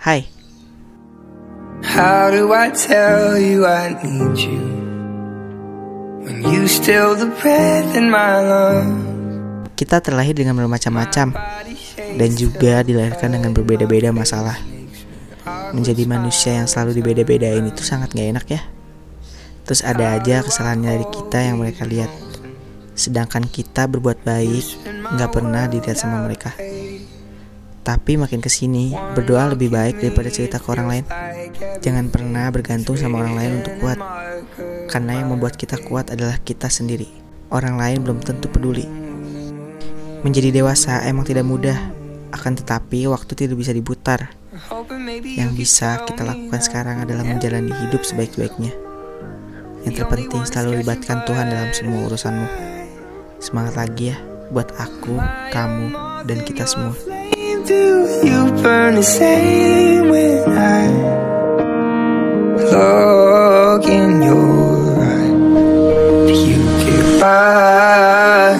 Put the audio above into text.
Hai. How do I tell you I need you when you still the breath in my lungs? Kita terlahir dengan bermacam-macam dan juga dilahirkan dengan berbeda-beda masalah. Menjadi manusia yang selalu dibeda-bedain itu sangat gak enak ya. Terus ada aja kesalahan dari kita yang mereka lihat. Sedangkan kita berbuat baik, gak pernah dilihat sama mereka. Tapi makin ke sini, berdoa lebih baik daripada cerita ke orang lain. Jangan pernah bergantung sama orang lain untuk kuat. Karena yang membuat kita kuat adalah kita sendiri. Orang lain belum tentu peduli. Menjadi dewasa emang tidak mudah, akan tetapi waktu tidak bisa diputar. Yang bisa kita lakukan sekarang adalah menjalani hidup sebaik-baiknya. Yang terpenting selalu libatkan Tuhan dalam semua urusanmu. Semangat lagi ya buat aku, kamu, dan kita semua. do you burn the same when I look in your eyes? You get bothered